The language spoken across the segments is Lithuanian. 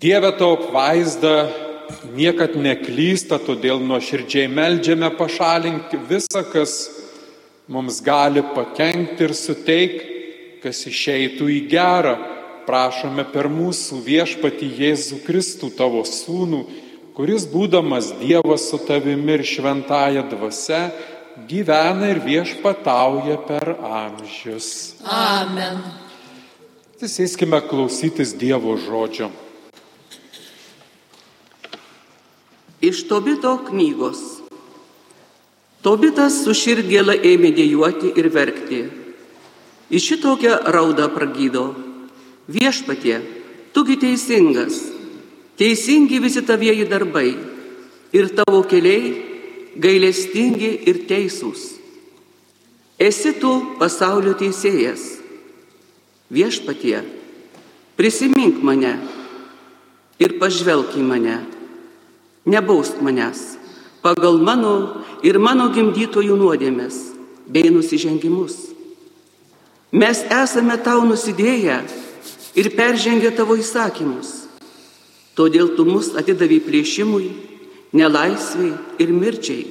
Dieve tavo apvaizda niekad neklysta, todėl nuoširdžiai melžiame pašalinti visą, kas mums gali pakengti ir suteikti, kas išeitų į gerą. Prašome per mūsų viešpati Jėzų Kristų, tavo sūnų, kuris būdamas Dievas su tavimi ir šventąją dvasę, gyvena ir viešpatauja per amžius. Amen. Atsisėskime klausytis Dievo žodžio. Iš Tobito knygos. Tobitas su širdgėla ėmė dėjuoti ir verkti. Iš šitokią raudą pragydo. Viešpatie, tugi teisingas, teisingi visi tavieji darbai ir tavo keliai gailestingi ir teisūs. Esi tu pasaulio teisėjas. Viešpatie, prisimink mane ir pažvelk į mane. Nebaust manęs pagal mano ir mano gimdytojų nuodėmės bei nusižengimus. Mes esame tau nusidėję ir peržengę tavo įsakymus. Todėl tu mus atidavai plėšimui, nelaisviai ir mirčiai.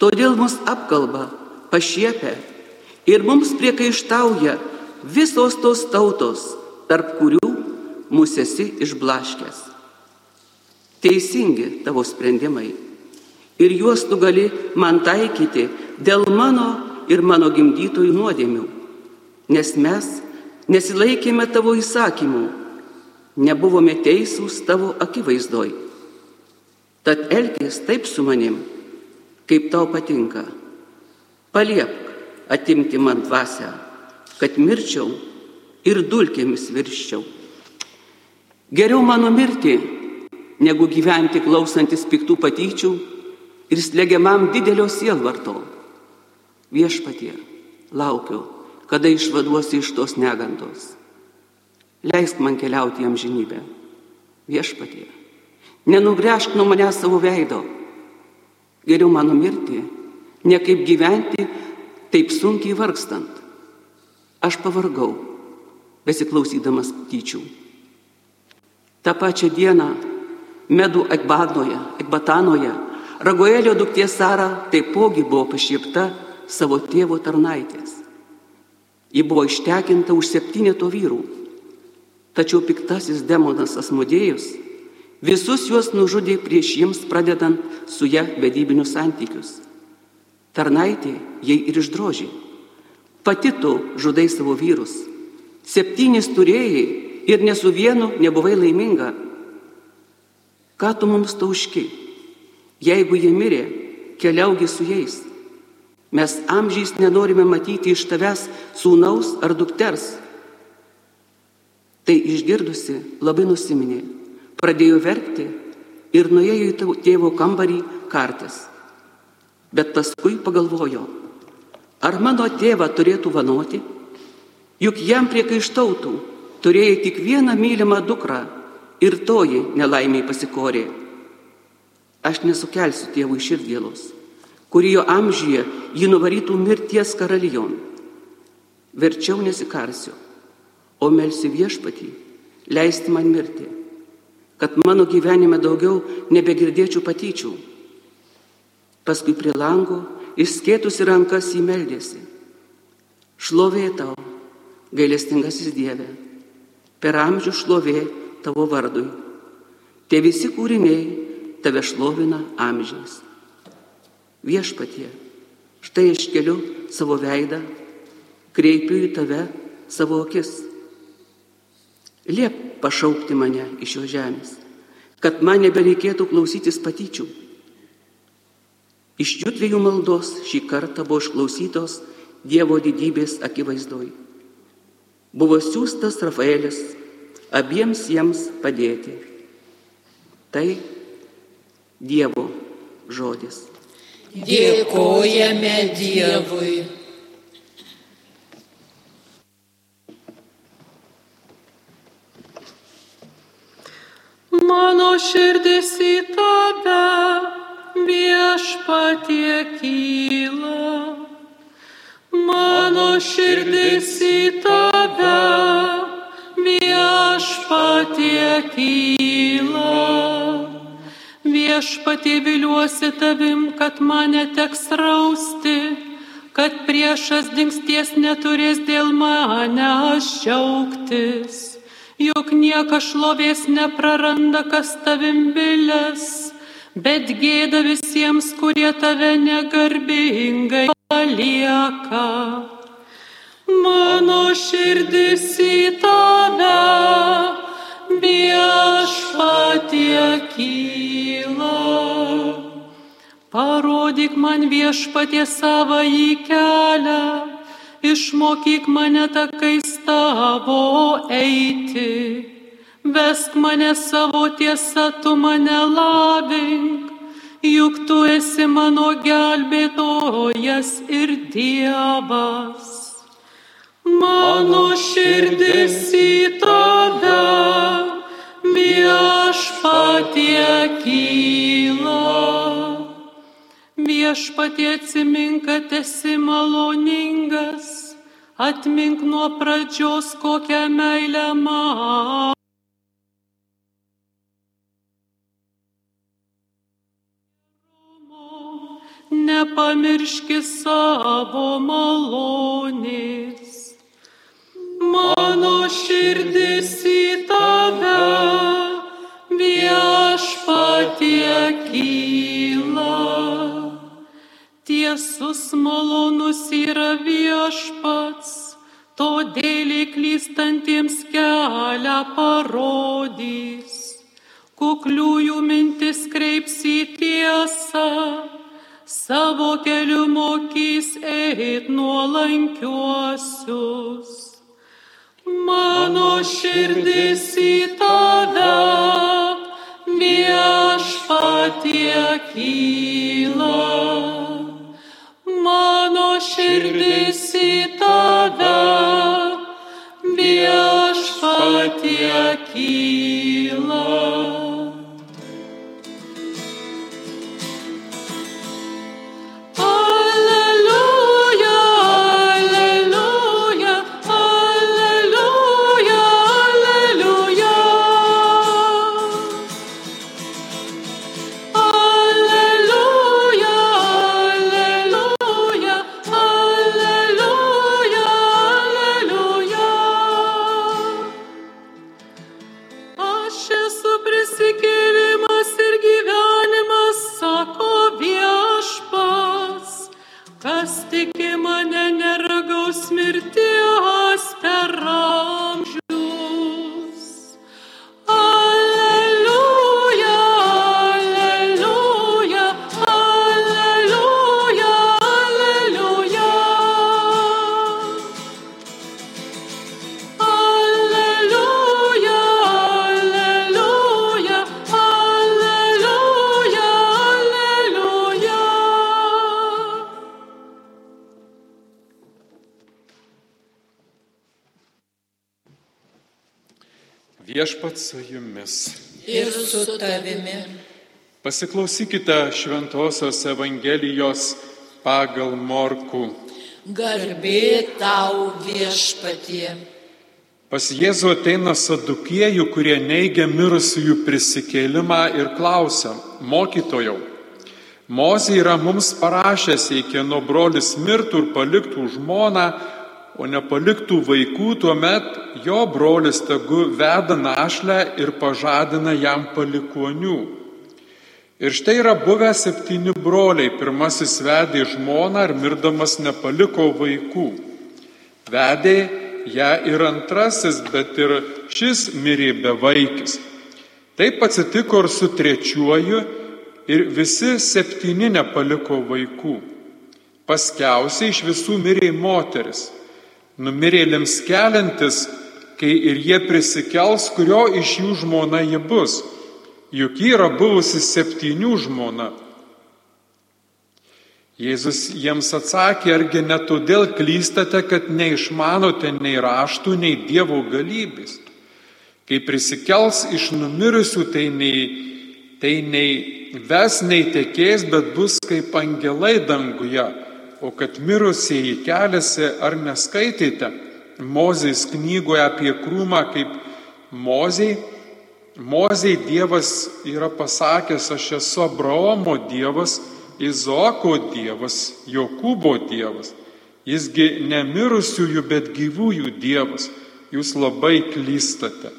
Todėl mus apkalba, pašiepia ir mums priekaištauja visos tos tautos, tarp kurių mūsų esi išblaškęs. Teisingi tavo sprendimai ir juos tu gali man taikyti dėl mano ir mano gimdytojų nuodėmių, nes mes nesilaikėme tavo įsakymų, nebuvome teisūs tavo akivaizdoj. Tad elkis taip su manim, kaip tau patinka. Paliepk atimti man dvasę, kad mirčiau ir dulkėmis virščiau. Geriau mano mirti, negu gyventi klausantis piktų patyčių ir slegiamam didelio sielvarto. Viešpatie, laukiu, kada išvaduosi iš tos negandos. Leisk man keliauti jam žinybę. Viešpatie, nenugręžk nuo manęs savo veido. Geriau mano mirti, ne kaip gyventi, taip sunkiai vargstant. Aš pavargau, besiklausydamas tyčių. Ta pačia diena Medų Ekbanoje, Ekbatanoje, Ragoelio duktė Sara taipogi buvo pašiepta savo tėvo tarnaitės. Ji buvo ištekinta už septyneto vyrų. Tačiau piktasis demonas Asmodėjus visus juos nužudė prieš jiems pradedant su ją vedybinius santykius. Tarnaitė jai ir išdrožė. Pati tu žudai savo vyrus. Septynis turėjai ir ne su vienu nebuvai laiminga. Ką tu mums tauški? Jeigu jie mirė, keliaugi su jais. Mes amžiais nenorime matyti iš tavęs sūnaus ar dukters. Tai išgirdusi labai nusiminė, pradėjo verkti ir nuėjo į tėvo kambarį kartis. Bet paskui pagalvojo, ar mano tėvą turėtų vanoti, juk jam priekaištautų, turėjai tik vieną mylimą dukrą ir toji nelaimiai pasikorė. Aš nesukelsiu tėvui širdgėlos, kuri jo amžyje jį nuvarytų mirties karalijon. Verčiau nesikarsiu, o melsi viešpatį, leisti man mirti, kad mano gyvenime daugiau nebegirdėčiau patyčių. Paskui prie lango išskėtusi rankas įmeldėsi. Šlovė tau, gailestingasis Dieve, per amžių šlovė tavo vardui. Tie visi kūriniai tave šlovina amžiais. Viešpatie, štai aš keliu savo veidą, kreipiu į tave savo akis. Liep pašaukti mane iš jo žemės, kad man nebereikėtų klausytis patyčių. Iš jų dviejų maldos šį kartą buvo išklausytos Dievo didybės akivaizdoj. Buvo siūstas Rafaelis abiems jiems padėti. Tai Dievo žodis. Dėkojame Dievui. Mano širdis į tave viešpatie kyla. Mano širdis į tave viešpatie. kyla. Viešpatie viliuosi tavim, kad mane teks rausti, kad priešas dingsties neturės dėl mane džiaugtis. Juk niekas šlovės nepraranda, kas tavim bilės, bet gėda visiems, kurie tave negarbingai palieka. Mano širdis į tave viešpatie kyla. Parodyk man viešpatie savo į kelią, išmokyk mane takais tavo eiti. Vesk mane savo tiesą, tu mane lavink, juk tu esi mano gelbėtojas ir Dievas. Mano širdis į tave viešpatie kyla. Viešpatie atsimink, kad esi maloningas, atmink nuo pradžios kokią meilę man. Nepamirški savo malonės. Širdis į tave viešpatie kyla. Tiesus malonus yra viešpats, todėl klystantiems kelią parodys. Kukliųjų mintis kreips į tiesą, savo keliu mokys eit nuolankiuosius. Mano širdis į tave viešpatie kyla. Mano širdis į tave Viešpats su jumis. ir su tavimi. Pasiklausykite Šventojios Evangelijos pagal Morkų. Garbė tau viešpatie. Pas Jėzų ateina sadukiejų, kurie neigia mirusiųjų prisikėlimą ir klausia, mokytojau, Mozė yra mums parašęs, jei kieno brolis mirtų ir paliktų žmoną, o nepaliktų vaikų, tuomet jo brolis tegu veda našlę ir pažadina jam palikonių. Ir štai yra buvę septyni broliai. Pirmasis vedė žmoną ir mirdamas nepaliko vaikų. Vedė ją ir antrasis, bet ir šis mirė be vaikis. Taip atsitiko ir su trečiuoju ir visi septyni nepaliko vaikų. Paskiausiai iš visų mirė moteris. Numirėlėms keliantis, kai ir jie prisikels, kurio iš jų žmona ji bus. Juk ji yra buvusi septynių žmona. Jėzus jiems atsakė, argi ne todėl klystate, kad neišmanote nei raštų, nei Dievo galybės. Kai prisikels iš numirusių, tai nei, tai nei ves, nei tekės, bet bus kaip angelai danguje. O kad mirusieji keliasi, ar neskaitėte Mozės knygoje apie krūmą, kaip Moziai, Moziai Dievas yra pasakęs, aš esu Abraomo Dievas, Izoko Dievas, Jokūbo Dievas. Jisgi nemirusiųjų, bet gyvųjų Dievas. Jūs labai klystate.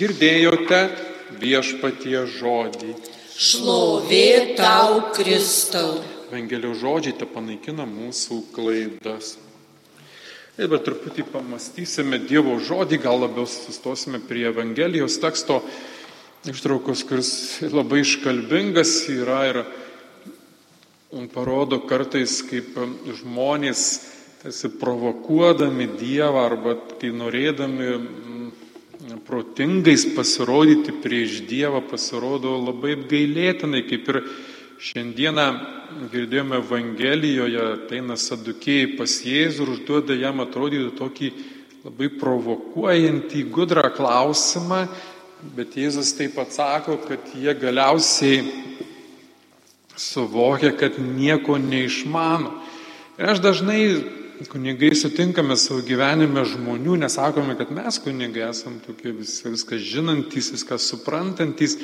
Girdėjote viešpatie žodį. Šlovė tau, Kristau. Evangelijos žodžiai te panaikina mūsų klaidas. Dabar truputį pamastysime Dievo žodį, gal labiau sustosime prie Evangelijos teksto ištraukos, kuris labai iškalbingas yra ir parodo kartais, kaip žmonės, tarsi provokuodami Dievą arba kai norėdami mm, protingais pasirodyti prieš Dievą, pasirodo labai apgailėtinai, kaip ir šiandieną girdėjome Evangelijoje, ateina sadukėjai pas Jėzų ir užduoda jam atrodyti tokį labai provokuojantį, gudrą klausimą, bet Jėzus taip atsako, kad jie galiausiai suvokia, kad nieko neišmano. Ir aš dažnai kunigai sutinkame savo gyvenime žmonių, nesakome, kad mes kunigai esame tokie vis, viską žinantys, viską suprantantis,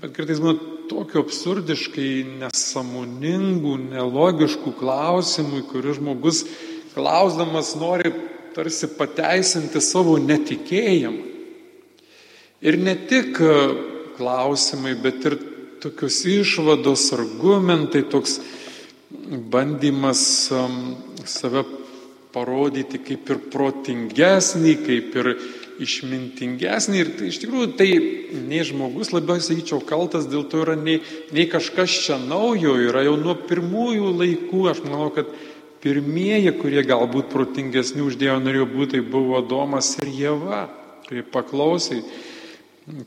bet kartais būna tokių absurdiškai nesamoningų, nelogiškų klausimų, kurių žmogus klausdamas nori tarsi pateisinti savo netikėjimą. Ir ne tik klausimai, bet ir tokios išvados, argumentai, toks bandymas save parodyti kaip ir protingesnį, kaip ir išmintingesnį. Ir tai iš tikrųjų tai nei žmogus labiau, sakyčiau, kaltas dėl to yra nei, nei kažkas čia naujo, yra jau nuo pirmųjų laikų. Aš manau, kad pirmieji, kurie galbūt protingesni už Dievą norėjo būti, tai buvo Domas ir Jėva, kurie paklausė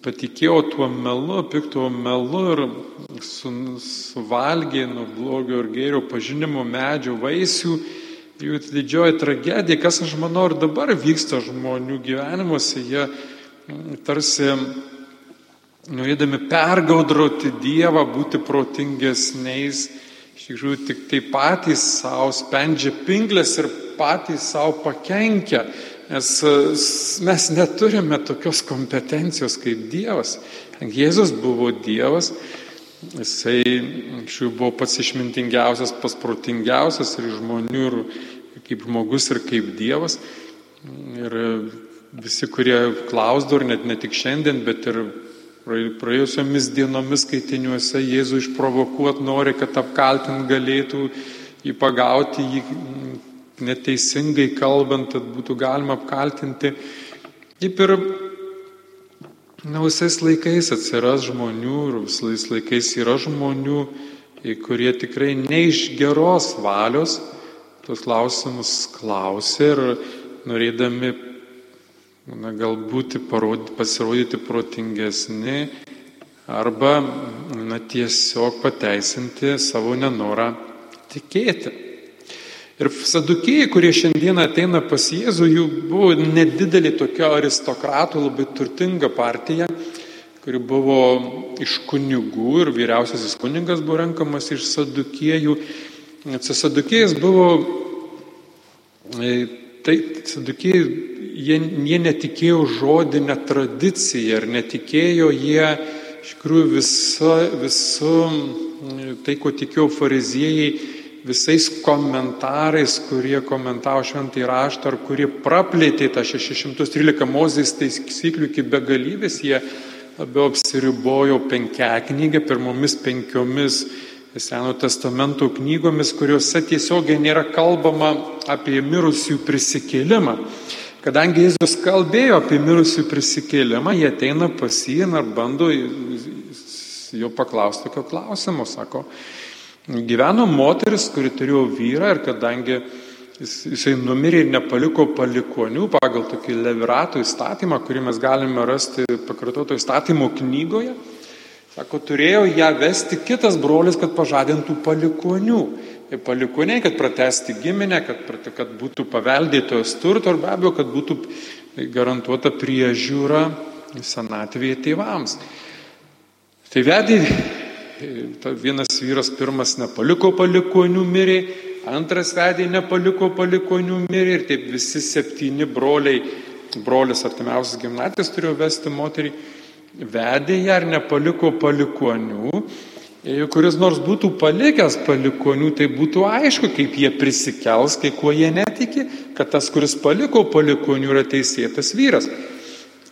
patikėjo tuo melu, piktuo melu ir su, suvalgė nuo blogio ir gėrio pažinimo medžių vaisių. Jų didžioji tragedija, kas aš manau ir dabar vyksta žmonių gyvenimuose, jie mm, tarsi norėdami pergaudrauti Dievą, būti protingesniais, iš tikrųjų tik tai patys savo spendžia pinklės ir patys savo pakenkia. Nes mes neturime tokios kompetencijos kaip Dievas. Jėzus buvo Dievas, jisai šių buvo pats išmintingiausias, pats protingiausias ir žmonių, ir kaip žmogus, ir kaip Dievas. Ir visi, kurie klausdavo, ir net ne tik šiandien, bet ir praėjusiomis dienomis skaitiniuose Jėzų išprovokuot nori, kad apkaltint galėtų jį pagauti, jį neteisingai kalbant, kad būtų galima apkaltinti. Taip ir na, visais laikais atsiras žmonių ir visais laikais yra žmonių, kurie tikrai ne iš geros valios tos klausimus klausė ir norėdami na, galbūt parodyti, pasirodyti protingesni arba na, tiesiog pateisinti savo nenorą tikėti. Ir sadukėjai, kurie šiandien ateina pas Jėzų, jų buvo nedidelė tokia aristokratų, labai turtinga partija, kuri buvo iš kunigų ir vyriausiasis kunigas buvo renkamas iš sadukėjų. Sadukėjas buvo, e, tai sadukėjai, jie, jie netikėjo žodinę tradiciją ir netikėjo jie, iš tikrųjų, visu, visu tai, ko tikėjo fariziejai, visais komentarais, kurie komentavo šventąjį raštą ar kurie praplėtė tą 613 mozės taisyklių iki begalybės, jie labiau apsiribojo penkia knygė, pirmomis penkiomis Seno testamento knygomis, kuriuose tiesiogiai nėra kalbama apie mirusių prisikėlimą. Kadangi Jėzus kalbėjo apie mirusių prisikėlimą, jie ateina pas jį ir bando jo paklausti tokio klausimo. Sako, Gyveno moteris, kuri turėjo vyrą ir kadangi jis, jisai numirė ir nepaliko palikonių pagal tokį levirato įstatymą, kurį mes galime rasti pakartoto įstatymo knygoje, sako, turėjo ją vesti kitas brolis, kad pažadintų palikonių. Ir palikoniai, kad pratesti giminę, kad, kad būtų paveldėtojas turto ir be abejo, kad būtų garantuota priežiūra senatvėje tėvams. Tai vedė Vienas vyras pirmas nepaliko palikonių mirė, antras vedė nepaliko palikonių mirė ir taip visi septyni broliai brolis artimiausias gimnatis turėjo vesti moterį, vedė ją ar nepaliko palikonių. Jeigu kuris nors būtų palikęs palikonių, tai būtų aišku, kaip jie prisikels, kai kuo jie netiki, kad tas, kuris paliko palikonių, yra teisėtas vyras.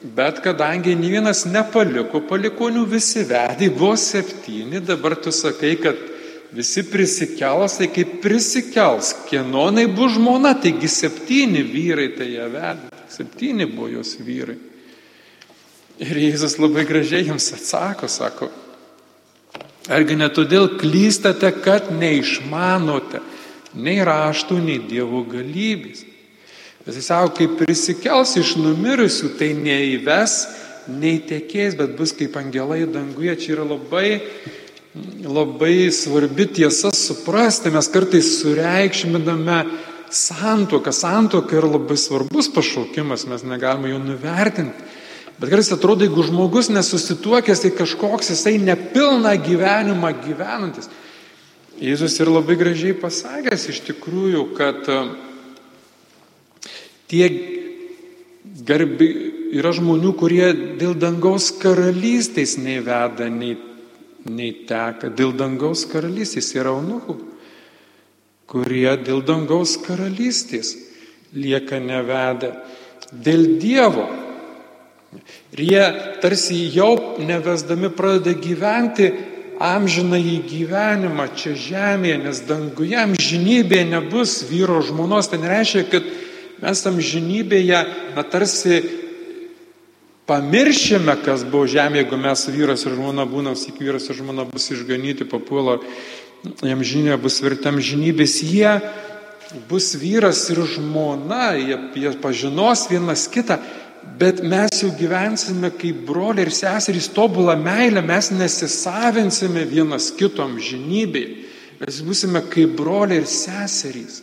Bet kadangi nei vienas nepaliko palikonių, visi vedė, vos septyni, dabar tu sakai, kad visi prisikels, tai kaip prisikels, kienonai bus žmona, taigi septyni vyrai tai ją vedė, septyni buvo jos vyrai. Ir Jėzus labai gražiai jums atsako, sako, argi ne todėl klystate, kad neišmanote nei raštų, nei Dievo galybės. Bet jis sako, kai prisikels iš numirusių, tai neįves, nei tekės, bet bus kaip angelai danguje. Čia yra labai, labai svarbi tiesa suprasti. Mes kartais sureikšminame santoką. Santoka yra labai svarbus pašaukimas, mes negalime jo nuvertinti. Bet kartais atrodo, jeigu žmogus nesusituokęs, tai kažkoks jisai nepilną gyvenimą gyvenantis. Jėzus ir labai gražiai pasakęs iš tikrųjų, kad tie garbi, yra žmonių, kurie dėl dangaus karalystės nei veda, nei, nei teka. Dėl dangaus karalystės yra eunuchų, kurie dėl dangaus karalystės lieka nevedę. Dėl Dievo. Ir jie tarsi jau nevesdami pradeda gyventi amžiną į gyvenimą čia žemėje, nes danguje amžinybėje nebus vyro žmonos. Tai nereiškia, kad mes tam žinybėje, na tarsi pamiršime, kas buvo žemė, jeigu mes vyras ir žmona būnam, sik vyras ir žmona bus išganyti, papuola, jam žinė bus virtam žinybės, jie bus vyras ir žmona, jie, jie pažinos vienas kitą, bet mes jau gyvensime kaip broliai ir seserys tobulą meilę, mes nesisavinsime vienas kitom žinybėje, mes būsime kaip broliai ir seserys.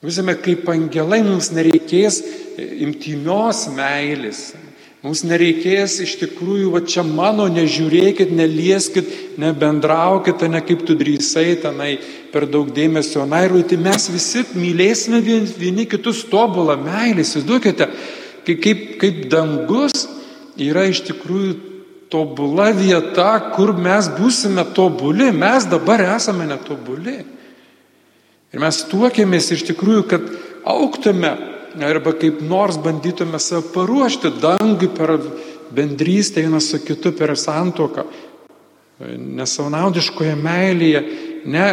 Būsime kaip angelai, mums nereikės imtimios meilės. Mums nereikės iš tikrųjų, va čia mano, nežiūrėkit, nelieskit, nebendraukit, ne kaip tu drįsai tenai per daug dėmesio. Na ir tai mes visi mylėsime vieni, vieni kitus tobulą meilę. Įsivaizduokite, kaip, kaip dangus yra iš tikrųjų tobula vieta, kur mes būsime tobuli. Mes dabar esame netobuli. Ir mes tuokėmės iš tikrųjų, kad auktume arba kaip nors bandytume save paruošti dangui per bendrystę vienas su kitu, per santoką, nesaunaudiškoje meilėje, ne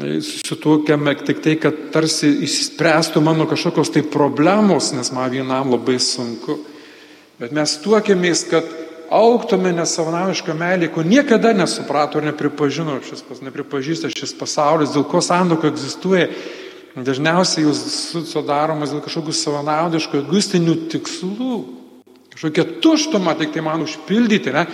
susituokiame tik tai, kad tarsi išspręstų mano kažkokios tai problemos, nes man vienam labai sunku. Bet mes tuokėmės, kad auktume nesavanaujišką meilį, ko niekada nesuprato ir nepripažino šis, nepripažįsta šis pasaulis, dėl ko sandoka egzistuoja. Dažniausiai jūs sudaromas dėl kažkokių savanaudiškų, egoistinių tikslų. Kažkokia tuštuma tik tai man užpildyti. Ne?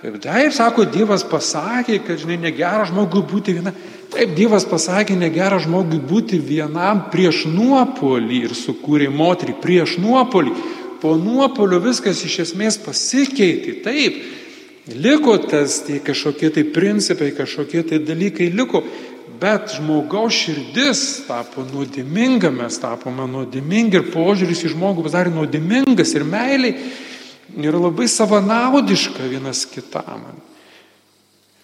Taip, sako, Dievas pasakė, kad, žinai, negera žmogui būti viena. Taip, Dievas pasakė, negera žmogui būti vienam prieš nuopolį ir sukūrė moterį prieš nuopolį. Po nuopolio viskas iš esmės pasikeitė. Taip, liko tas tie kažkokie tai principai, kažkokie tai dalykai liko, bet žmogaus širdis tapo nuodiminga, mes tapome nuodimingi ir požiūris į žmogų pasidarė nuodimingas ir meiliai yra labai savanaudiška vienas kitam.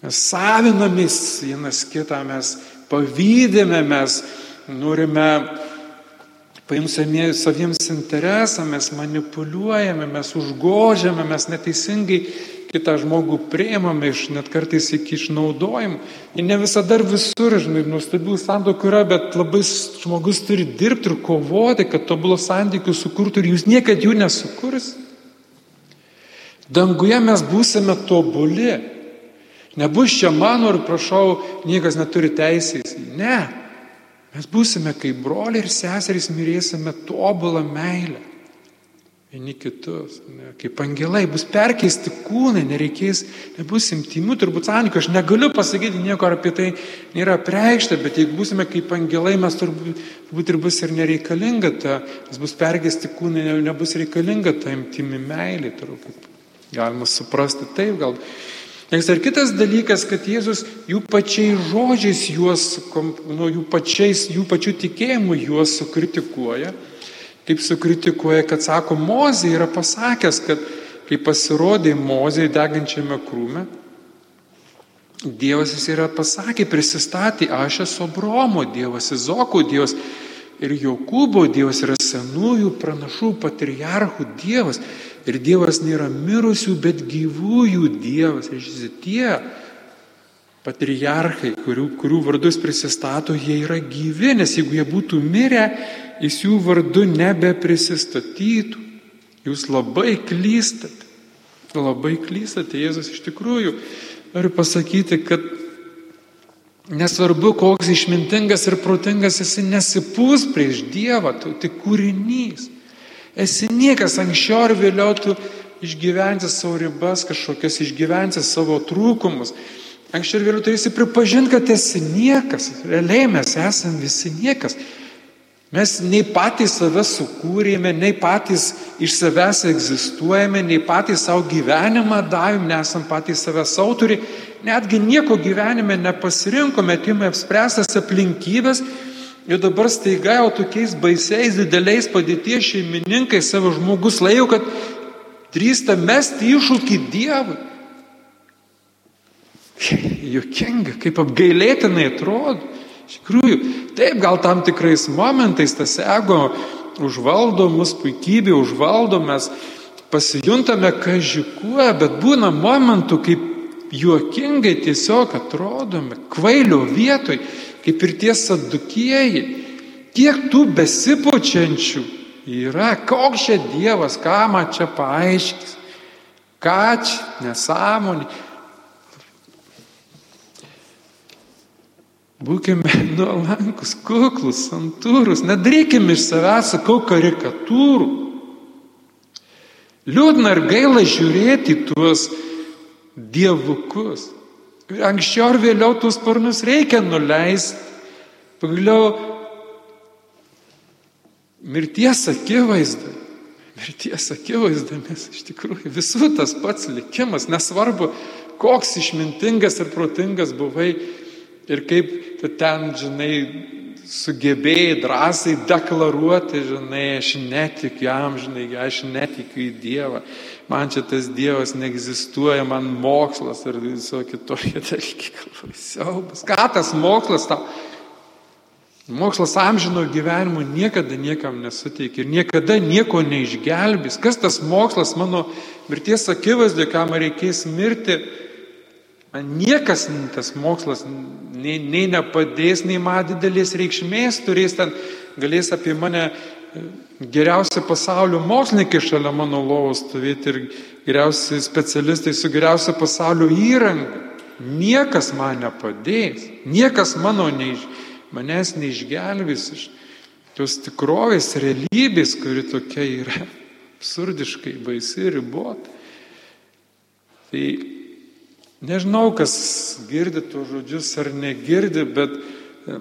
Mes savinamės vienas kitą, mes pavydėme, mes norime paimsami saviems interesą, mes manipuliuojame, mes užgožiame, mes neteisingai kitą žmogų prieimame iš net kartais iki išnaudojimų. Ir ne visada ir visur, žinai, nuostabių santokių yra, bet labai žmogus turi dirbti ir kovoti, kad tobulos santykius sukurtų ir jūs niekad jų nesukurs. Danguje mes būsime tobuli. Nebus čia mano ir prašau, niekas neturi teisės. Ne. Mes būsime kaip broliai ir seserys, mylėsime tobulą meilę. Vieni kitus. Ne, kaip angelai bus perkeisti kūnai, nereikės, nebus imtimių, turbūt santykių. Aš negaliu pasakyti nieko apie tai, nėra preikšta, bet jeigu būsime kaip angelai, mes turbūt, turbūt ir bus ir nereikalinga ta, nes bus perkeisti kūnai, nebus reikalinga ta imtimi meilė, turbūt. Galima suprasti taip, gal. Nes ir kitas dalykas, kad Jėzus jų pačiais žodžiais juos, nu, jų, pačiais, jų pačių tikėjimu juos sukritikuoja. Kaip sukritikuoja, kad sako, Mozė yra pasakęs, kad kai pasirodė Mozė degančiame krūme, Dievas jis yra pasakė, prisistatė, aš esu Abromo Dievas, Izoko Dievas ir Jokūbo Dievas yra senųjų pranašų patriarchų Dievas. Ir Dievas nėra mirusių, bet gyvųjų Dievas. Ir šitie patriarchai, kurių, kurių vardus prisistato, jie yra gyvi, nes jeigu jie būtų mirę, jis jų vardu nebeprisistatytų. Jūs labai klystate. Labai klystate, Jėzus iš tikrųjų Noriu pasakyti, kad nesvarbu, koks išmintingas ir protingas esi, nesipūs prieš Dievą, tu tik kūrinys. Esi niekas anksčiau ar vėliau tu išgyventi savo ribas, kažkokias išgyventi savo trūkumus. Anksčiau ir vėliau turėsi pripažinti, kad esi niekas. Realiai mes esame visi niekas. Mes nei patys save sukūrėme, nei patys iš savęs egzistuojame, nei patys savo gyvenimą davėm, nesam patys savęs autori, netgi nieko gyvenime nepasirinkome, atėjome apspręstas aplinkybės ir dabar staiga jau tokiais baisiais, dideliais padėties šeimininkai savo žmogus laiko, kad drįsta mesti iššūkį Dievui. Jokinga, kaip apgailėtinai atrodo. Iš tikrųjų, taip, gal tam tikrais momentais tas ego užvaldo mus, puikybė užvaldo, mes pasijuntame kažikuo, bet būna momentų, kaip juokingai tiesiog atrodome, kvailio vietoj, kaip ir tie sadukieji. Kiek tų besipučiančių yra, koks čia Dievas, ką man čia paaiškis, ką čia nesąmonė. Būkime nuolankus, kuklus, santūrus, nedarykime iš savęs, sakau, karikatūrų. Liūdna ir gaila žiūrėti tuos dievukus. Anksčiau ar vėliau tuos sparnus reikia nuleisti. Pagaliau mirties akivaizda. Mirties akivaizda, nes iš tikrųjų visų tas pats likimas, nesvarbu, koks išmintingas ir protingas buvai ir kaip tu ten, žinai, sugebėjai drąsiai deklaruoti, žinai, aš netikiu jam, žinai, aš netikiu į Dievą, man čia tas Dievas neegzistuoja, man mokslas ir visokie tokie dalykai, siaubas. Ką tas mokslas tau? Mokslas amžino gyvenimo niekada niekam nesuteikia ir niekada nieko neišgelbės. Kas tas mokslas mano mirties akivaizdė, kam reikės mirti? Man niekas tas mokslas nei, nei nepadės, nei man didelės reikšmės turės ten, galės apie mane e, geriausi pasaulio mokslininkai šalia mano lovos stovėti ir geriausi specialistai su geriausia pasaulio įranga. Niekas man nepadės, niekas mano neiš, manęs neišgelbės iš tos tikrovės, realybės, kuri tokia yra absurdiškai baisi ir ribota. Tai Nežinau, kas girdi tuos žodžius ar negirdi, bet e,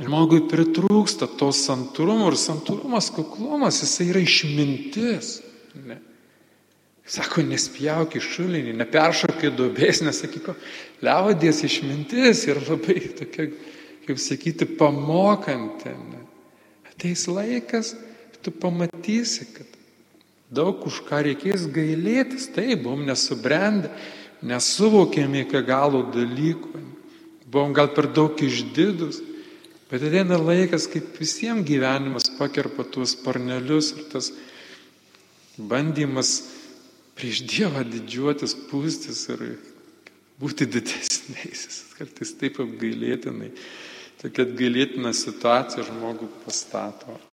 žmogui pritrūksta to santūrumo ir santūrumas, kuklumas, jisai yra išmintis. Ne. Sako, nespjauk į šulinį, neperšok į duobės, nesakyko, liaudės išmintis ir labai tokia, kaip sakyti, pamokanti. Ne. Ateis laikas, tu pamatysi, kad daug už ką reikės gailėtis, tai buvom nesubrendę nesuvokėme iki galo dalykų, buvom gal per daug išdidus, bet ateina laikas, kaip visiems gyvenimas pakerpa tuos parnelius ir tas bandymas prieš Dievą didžiuotis, pūstis ir būti didesniais. Kartais taip apgailėtinai, tokia atgailėtina situacija žmogų pastato.